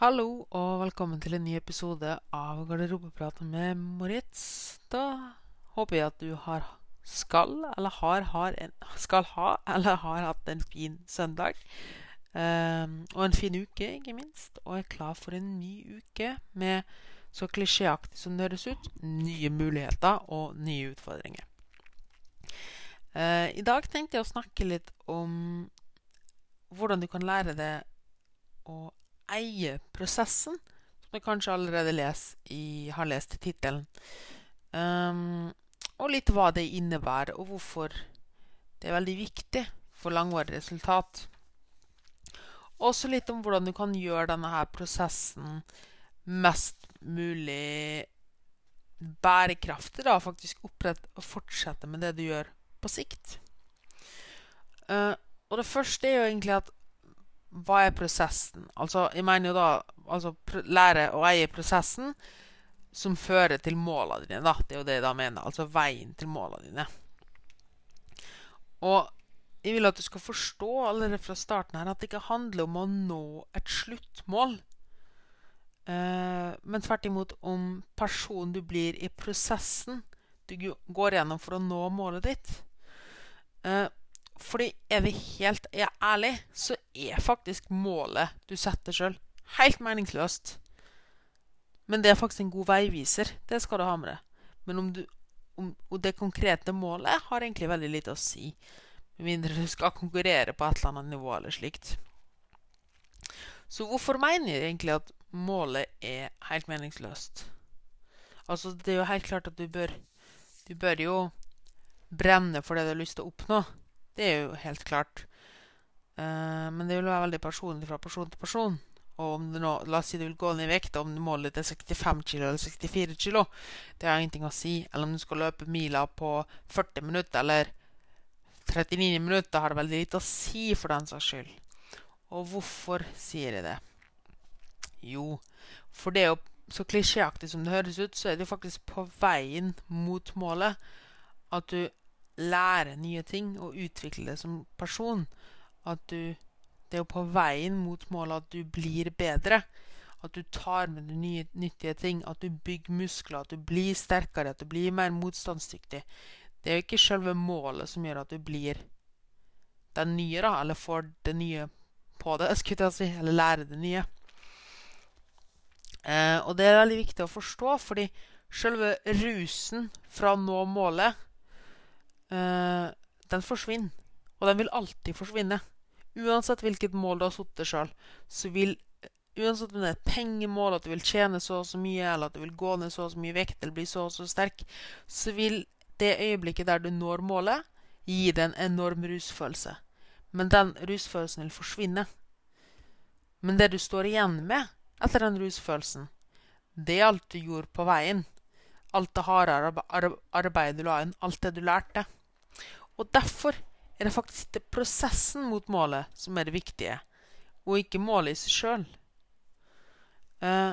Hallo og velkommen til en ny episode av Garderobepraten med Moritz. Da håper jeg at du har skal eller har, har en, skal ha eller har hatt en fin søndag. Um, og en fin uke, ikke minst. Og er klar for en ny uke med, så klisjéaktig som det høres ut, nye muligheter og nye utfordringer. Uh, I dag tenkte jeg å snakke litt om hvordan du kan lære deg å eie prosessen, som du kanskje allerede les i, har lest i tittelen. Um, og litt hva det innebærer, og hvorfor det er veldig viktig for langvarig resultat. Også litt om hvordan du kan gjøre denne her prosessen mest mulig bærekraftig. da, Faktisk opprette og fortsette med det du gjør på sikt. Uh, og det første er jo egentlig at hva er prosessen? Altså, jeg mener jo da altså, lære å eie prosessen som fører til målene dine. Da. Det er jo det jeg da mener. Altså veien til målene dine. Og jeg vil at du skal forstå allerede fra starten her at det ikke handler om å nå et sluttmål. Eh, men tvert imot om personen du blir i prosessen du går gjennom for å nå målet ditt. Eh, fordi er vi helt er ærlig, så er faktisk målet du setter sjøl, helt meningsløst. Men det er faktisk en god veiviser. Det skal du ha med deg. Men om, du, om det konkrete målet har egentlig veldig lite å si. Med mindre du skal konkurrere på et eller annet nivå eller slikt. Så hvorfor mener jeg egentlig at målet er helt meningsløst? Altså, det er jo helt klart at du bør Du bør jo brenne for det du har lyst til å oppnå. Det er jo helt klart. Uh, men det vil være veldig personlig fra person til person. Og om du nå, La oss si du vil gå ned i vekt, om målet er 65 kg eller 64 kg, det har ingenting å si. Eller om du skal løpe mila på 40 minutter eller 39 minutter, har det veldig lite å si for den saks skyld. Og hvorfor sier jeg det? Jo, for det er jo så klisjéaktig som det høres ut, så er det jo faktisk på veien mot målet at du lære nye ting og utvikle det som person. At du Det er jo på veien mot målet at du blir bedre. At du tar med deg nye, nyttige ting. At du bygger muskler. At du blir sterkere. At du blir mer motstandsdyktig. Det er jo ikke selve målet som gjør at du blir den nye, da. Eller får det nye på det, skulle jeg si. Eller lærer det nye. Eh, og det er veldig viktig å forstå, fordi selve rusen fra å nå målet uh, den forsvinner. Og den vil alltid forsvinne. Uansett hvilket mål du har satt sjøl, så vil Uansett om det er et pengemål, at du vil tjene så og så mye, eller at du vil gå ned så og så mye vekt, eller bli så og så sterk, så vil det øyeblikket der du når målet, gi deg en enorm rusfølelse. Men den rusfølelsen vil forsvinne. Men det du står igjen med etter den rusfølelsen, det er alt du gjorde på veien. Alt det harde arbeidet du la inn, alt det du lærte. Og derfor er det faktisk det prosessen mot målet som er det viktige, og ikke målet i seg sjøl. Eh,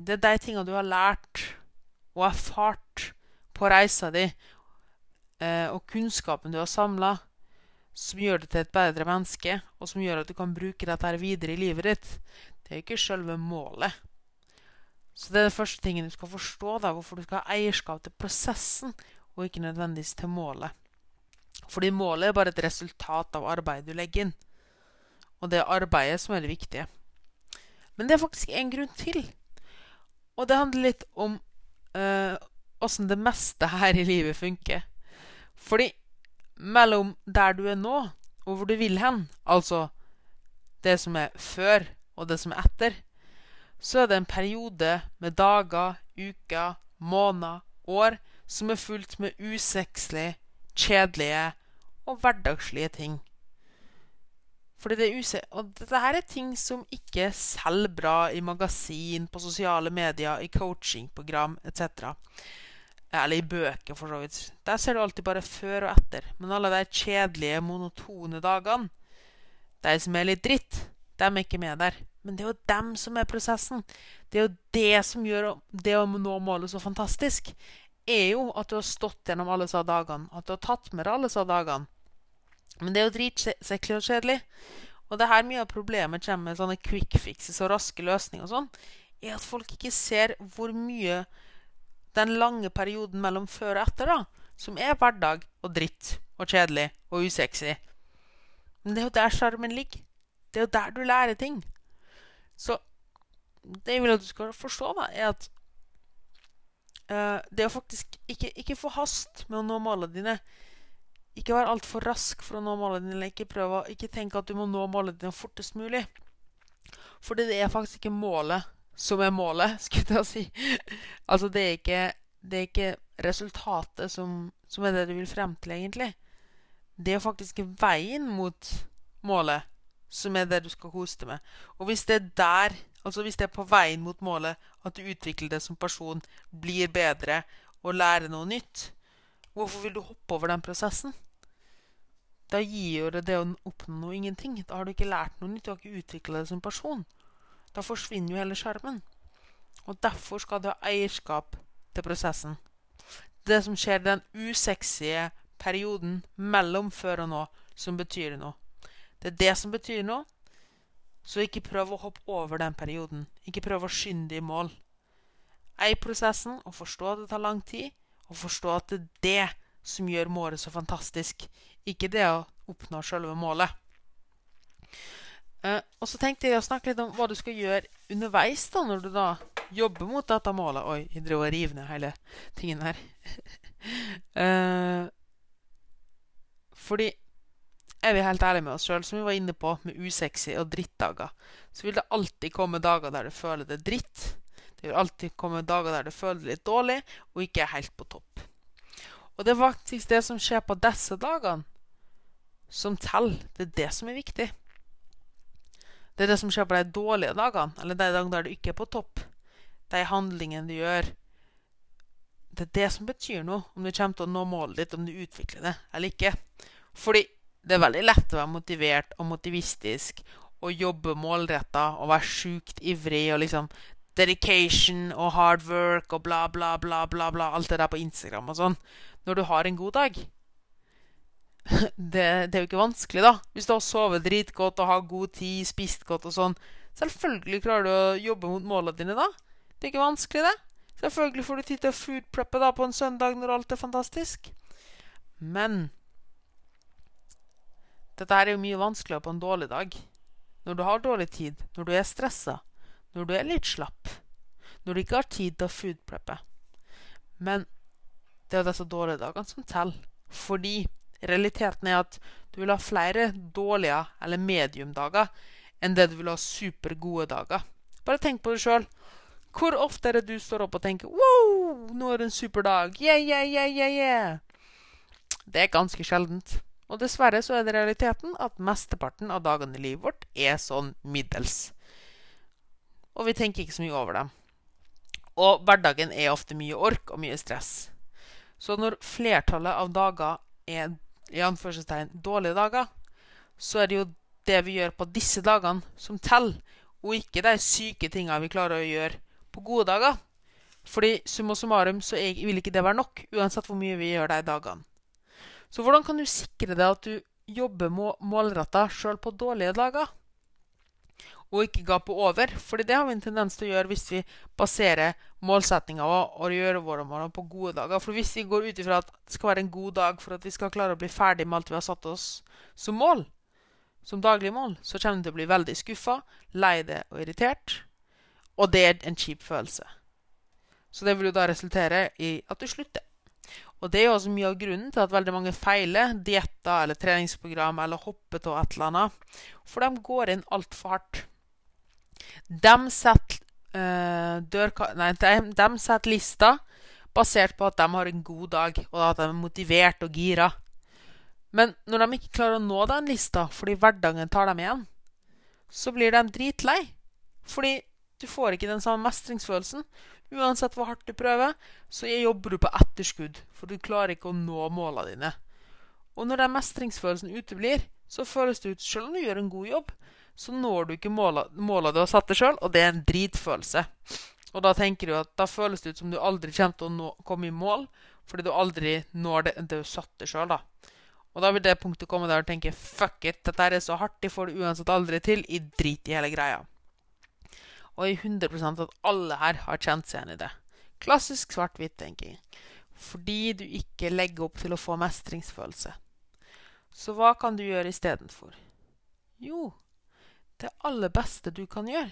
det er de tingene du har lært og erfart på reisa di, eh, og kunnskapen du har samla, som gjør det til et bedre menneske, og som gjør at du kan bruke dette videre i livet ditt. Det er ikke sjølve målet. Så det er den første tingen du skal forstå, da, hvorfor du skal ha eierskap til prosessen, og ikke nødvendigvis til målet. Fordi målet er bare et resultat av arbeidet du legger inn. Og det er arbeidet som er det viktige. Men det er faktisk en grunn til. Og det handler litt om åssen øh, det meste her i livet funker. Fordi mellom der du er nå, og hvor du vil hen, altså det som er før og det som er etter, så er det en periode med dager, uker, måneder, år som er fullt med usexlig, kjedelige og hverdagslige ting. Fordi det er Og dette her er ting som ikke selger bra i magasin, på sosiale medier, i coachingprogram etc. Eller i bøker, for så vidt. Der ser du alltid bare før og etter. Men alle de kjedelige, monotone dagene, de som er litt dritt, de er ikke med der. Men det er jo dem som er prosessen. Det er jo det som gjør det å nå målet så fantastisk. Er jo at du har stått gjennom alle disse dagene. At du har tatt med deg alle disse dagene. Men det er jo dritseklig og kjedelig. Og det er her mye av problemet kommer med sånne quick fixes og raske løsninger og sånn, er at folk ikke ser hvor mye den lange perioden mellom før og etter, da, som er hverdag og dritt og kjedelig og usexy. Men det er jo der sjarmen ligger. Det er jo der du lærer ting. Så det jeg vil at du skal forstå, da, er at uh, det å faktisk ikke, ikke få hast med å nå målene dine. Ikke vær altfor rask for å nå målene dine. Ikke, prøve, ikke tenk at du må nå målene dine fortest mulig. For det er faktisk ikke målet som er målet, skulle jeg si. altså, det er ikke, det er ikke resultatet som, som, er det du vil frem til, egentlig. Det er faktisk veien mot målet som er det du skal kose deg med. Og hvis det er der, altså hvis det er på veien mot målet, at du utvikler deg som person, blir bedre og lærer noe nytt, hvorfor vil du hoppe over den prosessen? Da gir jo det det å oppnå noe ingenting. Da har du ikke lært noe nytt, du har ikke utvikla deg som person. Da forsvinner jo hele sjarmen. Og derfor skal du ha eierskap til prosessen. Det som skjer den usexy perioden mellom før og nå, som betyr noe. Det er det som betyr noe. Så ikke prøv å hoppe over den perioden. Ikke prøv å skynde i mål. Ei prosessen og forstå at det tar lang tid, og forstå at det er det som gjør målet så fantastisk. Ikke det å oppnå selve målet. Uh, og så tenkte jeg å snakke litt om hva du skal gjøre underveis da, når du da jobber mot dette målet. Oi, jeg driver og river ned hele tingen her. uh, fordi er vi helt ærlige med oss sjøl, som vi var inne på med usexy og drittdager, så vil det alltid komme dager der du føler det dritt. Det vil alltid komme dager der du føler det litt dårlig og ikke er helt på topp. Og det er faktisk det som skjer på disse dagene, som teller. Det er det som er viktig. Det er det som skjer på de dårlige dagene, eller de dagene der du ikke er på topp. De handlingene du gjør. Det er det som betyr noe, om du kommer til å nå målet ditt, om du utvikler det eller ikke. Fordi det er veldig lett å være motivert og motivistisk og jobbe målretta og være sjukt ivrig og liksom dedication og hard work og bla, bla, bla, bla, bla alt det der på Instagram og sånn, når du har en god dag. det, det, er jo ikke vanskelig, da. Hvis du har sovet dritgodt og har god tid, spist godt og sånn. Selvfølgelig klarer du å jobbe mot målene dine da. Det er ikke vanskelig, det. Selvfølgelig får du tid til å foodpreppe da på en søndag når alt er fantastisk. Men dette er jo mye vanskeligere på en dårlig dag. Når du har dårlig tid, når du er stressa, når du er litt slapp, når du ikke har tid til å foodpreppe. Men det er jo disse dårlige dagene som teller. Fordi Realiteten er at du vil ha flere dårlige eller mediumdager enn det du vil ha supergode dager. Bare tenk på det sjøl. Hvor ofte er det du står opp og tenker 'Wow, nå er det en superdag'. Yeah, yeah, yeah, yeah, yeah. Det er ganske sjeldent. Og dessverre så er det realiteten at mesteparten av dagene i livet vårt er sånn middels. Og vi tenker ikke så mye over dem. Og hverdagen er ofte mye ork og mye stress. Så når flertallet av dager er i anførselstegn dårlige dager, så er det jo det vi gjør på disse dagene, som teller, og ikke de syke tinga vi klarer å gjøre på gode dager. Fordi summa summarum så vil ikke det være nok, uansett hvor mye vi gjør de dagene. Så hvordan kan du sikre deg at du jobber målretta sjøl på dårlige dager? og ikke gape over. for det har vi en tendens til å gjøre hvis vi baserer målsettinga og gjør våre mål på gode dager. For hvis vi går ut ifra at det skal være en god dag for at vi skal klare å bli ferdig med alt vi har satt oss som mål, som daglig mål, så kommer vi til å bli veldig skuffa, lei deg og irritert. Og det er en kjip følelse. Så det vil jo da resultere i at du slutter. Og det er jo også mye av grunnen til at veldig mange feiler dietter eller treningsprogram eller hopper av et eller annet. For de går inn altfor hardt. De setter, dør, nei, de, de setter lista basert på at de har en god dag, og at de er motivert og gira. Men når de ikke klarer å nå den lista fordi hverdagen tar dem igjen, så blir de dritlei. Fordi du får ikke den samme mestringsfølelsen. Uansett hvor hardt du prøver, så jobber du på etterskudd, for du klarer ikke å nå målene dine. Og når den mestringsfølelsen uteblir, så føles det ut, selv om du gjør en god jobb, så når du ikke måla du har satt deg sjøl, og det er en dritfølelse. Og da tenker du at da føles det ut som du aldri kommer til å nå, komme i mål, fordi du aldri når det, det du satte sjøl, da. Og da vil det punktet komme der du tenker fuck it, dette er så hardt, de får det uansett aldri til. I drit i hele greia. Og er 100 at alle her har kjent seg igjen i det. Klassisk svart-hvitt-tenking. Fordi du ikke legger opp til å få mestringsfølelse. Så hva kan du gjøre istedenfor? Jo, det aller beste du kan gjøre,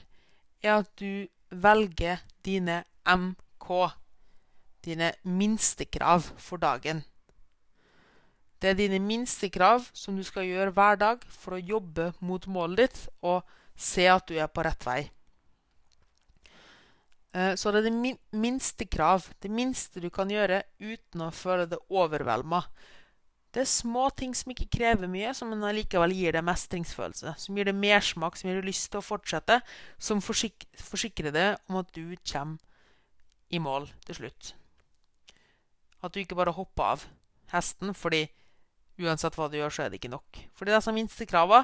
er at du velger dine MK, dine minstekrav for dagen. Det er dine minstekrav som du skal gjøre hver dag for å jobbe mot målet ditt og se at du er på rett vei. Eh, så det er det minste krav, det minste du kan gjøre uten å føle det overvelda. Det er små ting som ikke krever mye, som allikevel gir deg mestringsfølelse. Som gir deg mersmak, som gir deg lyst til å fortsette. Som forsik forsikrer deg om at du kommer i mål til slutt. At du ikke bare hopper av hesten fordi Uansett hva du gjør, så er det ikke nok. Fordi disse minstekrava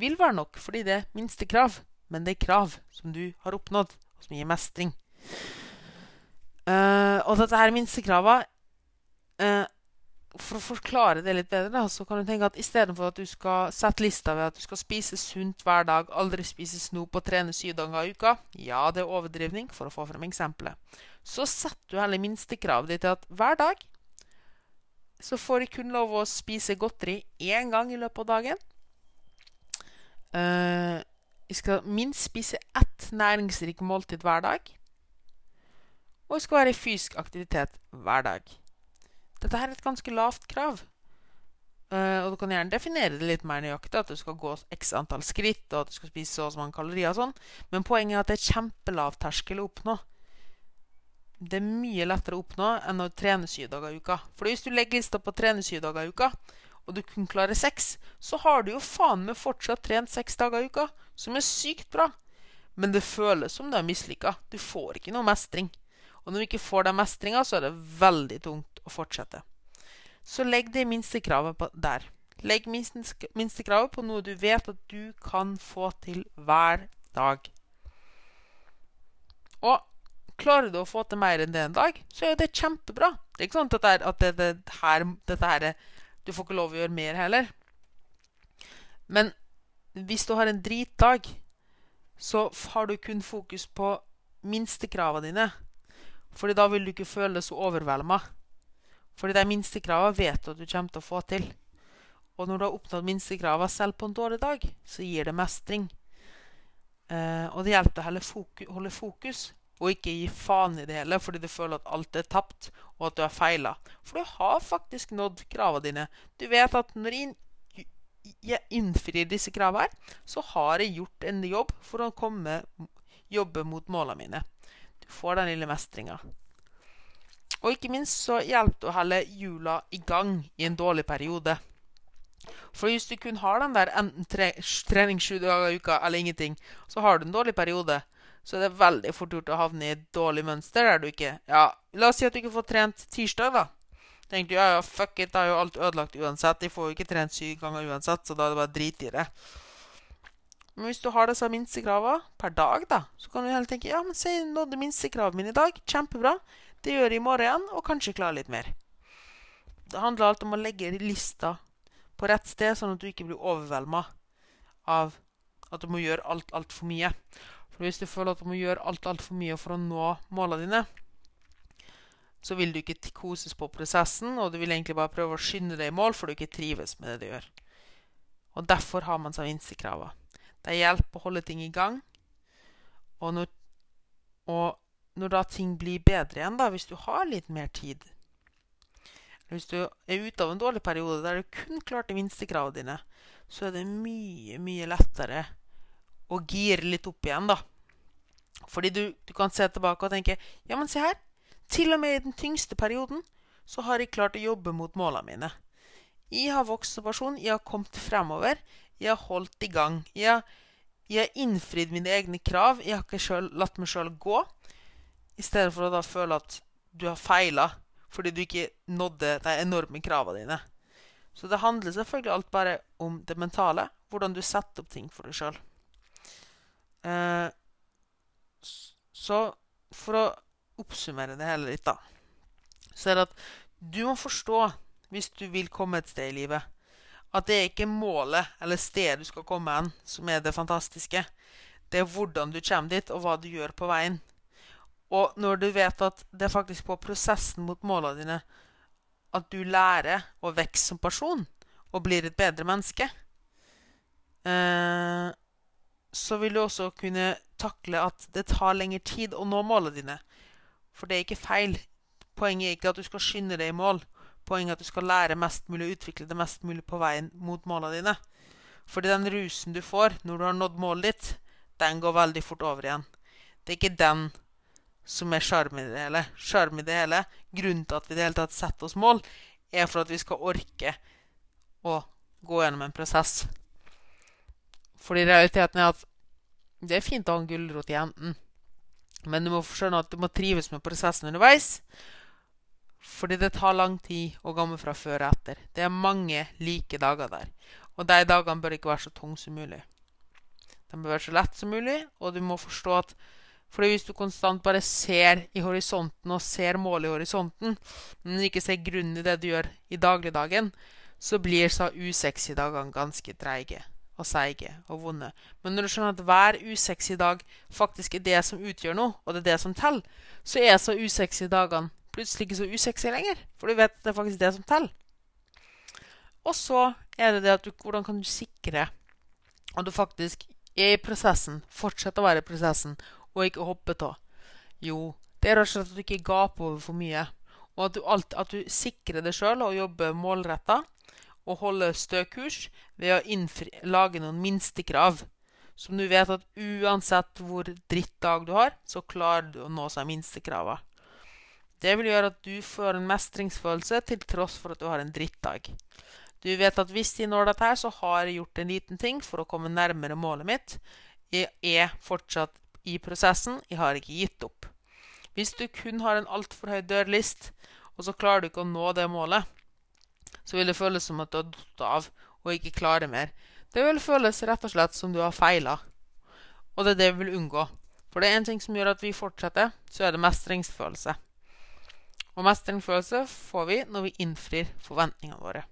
vil være nok, fordi det er minste krav. Men det er krav som du har oppnådd, og som gir mestring. Uh, og dette her minstekrava uh, For å forklare det litt bedre, da, så kan du tenke at istedenfor at du skal sette lista ved at du skal spise sunt hver dag, aldri spise snop og trene syv dager i uka Ja, det er overdrivning, for å få frem eksempelet. Så setter du heller minstekravet ditt til at hver dag så får de kun lov å spise godteri én gang i løpet av dagen. Uh, jeg skal minst spise ett næringsrikt måltid hver dag. Og jeg skal være i fysisk aktivitet hver dag. Dette er et ganske lavt krav. Uh, og du kan gjerne definere det litt mer nøyaktig, at du skal gå x antall skritt, og at du skal spise så og så mange kalorier og sånn. Men poenget er at det er kjempelav terskel å oppnå det er mye lettere å oppnå enn å trene syv dager i uka. For hvis du legger lista på å trene syv dager i uka, og du kun klarer seks, så har du jo faen meg fortsatt trent seks dager i uka, som er sykt bra. Men det føles som du er mislykka. Du får ikke noe mestring. Og når du ikke får den mestringa, så er det veldig tungt å fortsette. Så legg det minstekravet på der. Legg minstekravet på noe du vet at du kan få til hver dag. Og Klarer du å få til mer enn det en dag, så er det kjempebra. Det er ikke sånn at, det er, at det, det her, dette her Du får ikke lov å gjøre mer heller. Men hvis du har en dritdag, så har du kun fokus på minstekravene dine. Fordi da vil du ikke føle deg så overvelda. Fordi de minstekravene vet du at du kommer til å få til. Og når du har oppnådd minstekravene selv på en dårlig dag, så gir det mestring. Eh, og det hjelper å holde fokus og ikke gi faen i det hele fordi du føler at alt er tapt, og at du har feila. For du har faktisk nådd kravene dine. Du vet at når jeg innfrir disse kravene, så har jeg gjort en jobb for å komme, jobbe mot målene mine. Får den lille mestringa. Og ikke minst så hjelper det å holde hjula i gang i en dårlig periode. For hvis du kun har den der enten tre, trening sju dager i uka eller ingenting, så har du en dårlig periode så det er veldig fort gjort å havne i et dårlig mønster der du ikke Ja, la oss si at du ikke får trent tirsdag, da. Tenkte du ja, ja, fuck it, da er jo alt ødelagt uansett. De får jo ikke trent syv ganger uansett, så da er det bare drit i det. Men hvis du har disse minstekravene per dag, da, så kan du heller tenke ja, men se, jeg nådde minstekravet mitt i dag. Kjempebra. Det gjør jeg i morgen igjen, og kanskje klare litt mer. Det handler alt om å legge lista på rett sted, sånn at du ikke blir overvelda av at du må gjøre alt altfor mye. For hvis du føler at du må gjøre alt altfor mye for å nå målene dine, så vil du ikke koses på prosessen, og du vil egentlig bare prøve å skynde deg i mål, for du ikke trives med det du gjør. Og Derfor har man seg minstekravet. Det hjelper å holde ting i gang. Og når, og når da ting blir bedre igjen, da, hvis du har litt mer tid Hvis du er ute av en dårlig periode der du kun klarte minstekravene dine, så er det mye, mye lettere å gire litt opp igjen, da. Fordi du, du, kan se tilbake og tenke Ja, men se her. Til og med i den tyngste perioden så har jeg klart å jobbe mot målene mine. Jeg har vokst som person. Jeg har kommet fremover. Jeg har holdt i gang. Jeg, jeg har innfridd mine egne krav. Jeg har ikke selv, latt meg sjøl gå. I stedet for å da føle at du har feila fordi du ikke nådde de enorme kravene dine. Så det handler selvfølgelig alt bare om det mentale. Hvordan du setter opp ting for deg sjøl. Eh, så for å oppsummere det hele litt, da, så er det at du må forstå, hvis du vil komme et sted i livet, at det er ikke målet eller stedet du skal komme hen, som er det fantastiske. Det er hvordan du kommer dit, og hva du gjør på veien. Og når du vet at det er faktisk på prosessen mot målene dine at du lærer å vokse som person og blir et bedre menneske, eh, så vil du også kunne takle at det tar lengre tid å nå målene dine. For det er ikke feil. Poenget er ikke at du skal skynde deg i mål. Poenget er at du skal lære mest mulig og utvikle det mest mulig på veien mot målene dine. Fordi den rusen du får når du har nådd målet ditt, den går veldig fort over igjen. Det er ikke den som er sjarmen i det hele. Sjarmen i det hele, grunnen til at vi i det hele tatt setter oss mål, er for at vi skal orke å gå gjennom en prosess. Fordi realiteten er at det er fint å ha en gulrot i enden, men du må skjønne at du må trives med prosessen underveis. Fordi det tar lang tid å komme fra før og etter. Det er mange like dager der. Og de dagene bør ikke være så tunge som mulig. De bør være så lett som mulig, og du må forstå at fordi hvis du konstant bare ser i horisonten og ser målet i horisonten, men ikke ser grunnen i det du gjør i dagligdagen, så blir så usexy dagene ganske treige og seige og vonde. Men når du skjønner at hver usexy dag faktisk er det som utgjør noe, og det er det som teller, så er så usexy dagene plutselig ikke så usexy lenger. For du vet det er faktisk det som teller. Og så er det det at du, hvordan kan du sikre at du faktisk er i prosessen, fortsetter å være i prosessen, og ikke hoppe av? Jo, det er rett og slett at du ikke gaper over for mye. Og at du, alt, at du sikrer deg sjøl og jobber målretta og holder stø kurs ved å innfri, lage noen minstekrav. Som du vet at uansett hvor dritt dag du har, så klarer du å nå seg minstekrava. Det vil gjøre at du får en mestringsfølelse til tross for at du har en drittdag. Du vet at hvis jeg når dette her, så har jeg gjort en liten ting for å komme nærmere målet mitt. Jeg er fortsatt i prosessen. Jeg har ikke gitt opp. Hvis du kun har en altfor høy dørlist, og så klarer du ikke å nå det målet, så vil det føles som at du har datt av og ikke klarer mer. Det vil føles rett og slett som du har feila. Og det er det vi vil unngå. For det er en ting som gjør at vi fortsetter, så er det mestringsfølelse. Og mestringsfølelse får vi når vi innfrir forventningene våre.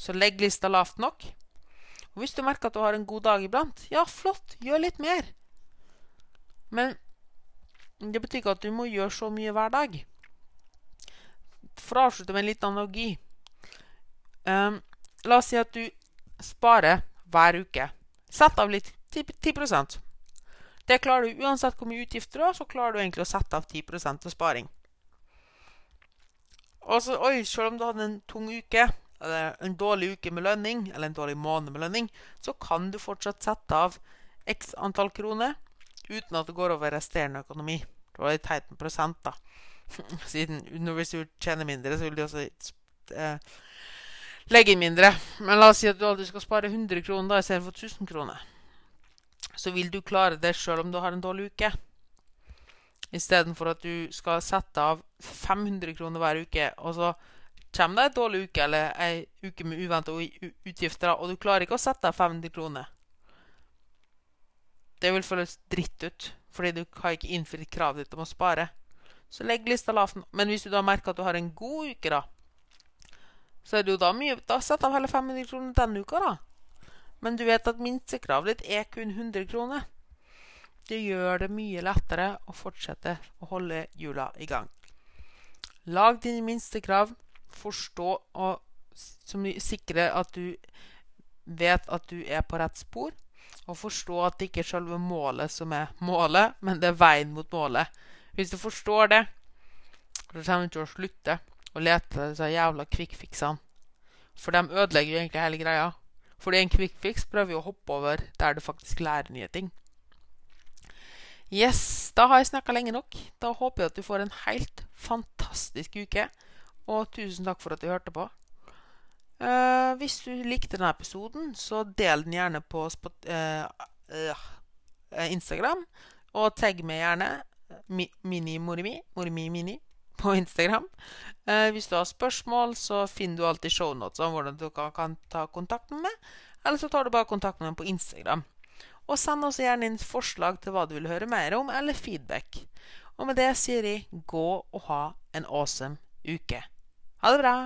Så legg lista lavt nok. Og hvis du merker at du har en god dag iblant, ja, flott, gjør litt mer. Men det betyr ikke at du må gjøre så mye hver dag. For å avslutte med en liten analogi um, La oss si at du sparer hver uke. Sett av litt 10, 10 Det klarer du uansett hvor mye utgifter du har, så klarer du egentlig å sette av 10% til sparing. Og så, oi, selv om du hadde en tung uke, eller en dårlig uke med lønning, eller en dårlig måned med lønning, så kan du fortsatt sette av x antall kroner uten at det går over resterende økonomi. Det var litt teit med prosent, da. Siden hvis du tjener mindre, så vil du også eh, legge inn mindre. Men la oss si at du aldri skal spare 100 kroner da, istedenfor 1000 kroner. Så vil du klare det sjøl om du har en dårlig uke. Istedenfor at du skal sette av 500 kroner hver uke, og så kommer det en dårlig uke eller ei uke med uventa utgifter, og du klarer ikke å sette av 500 kroner. Det vil føles dritt ut, fordi du har ikke innfridd kravet ditt om å spare. Så legg lista lavt. Men hvis du da merker at du har en god uke, da, så er det jo da mye Da Sett av hele 500 kroner denne uka, da. Men du vet at minstekravet ditt er kun 100 kroner. Det gjør det mye lettere å fortsette å holde hjula i gang. Lag dine minstekrav. Forstå og som sikre at du vet at du er på rett spor. Og forstå at det ikke er selve målet som er målet, men det er veien mot målet. Hvis du forstår det, så kommer du til å slutte å lete etter disse jævla kvikkfiksene. For de ødelegger jo egentlig hele greia. Fordi en kvikkfiks prøver jo å hoppe over der du faktisk lærer nye ting. Yes, da har jeg snakka lenge nok. Da håper jeg at du får en helt fantastisk uke. Og tusen takk for at du hørte på. Uh, hvis du likte denne episoden, så del den gjerne på spot, uh, uh, Instagram. Og tagg meg gjerne mini-morimi, morimi-mini, på Instagram. hvis du har spørsmål, så finner du alltid shownotes om hvordan du kan, kan ta kontakt med meg. Eller så tar du bare kontakt med meg på Instagram. Og send også gjerne inn forslag til hva du vil høre mer om, eller feedback. Og med det sier jeg gå og ha en awesome uke. Ha det bra!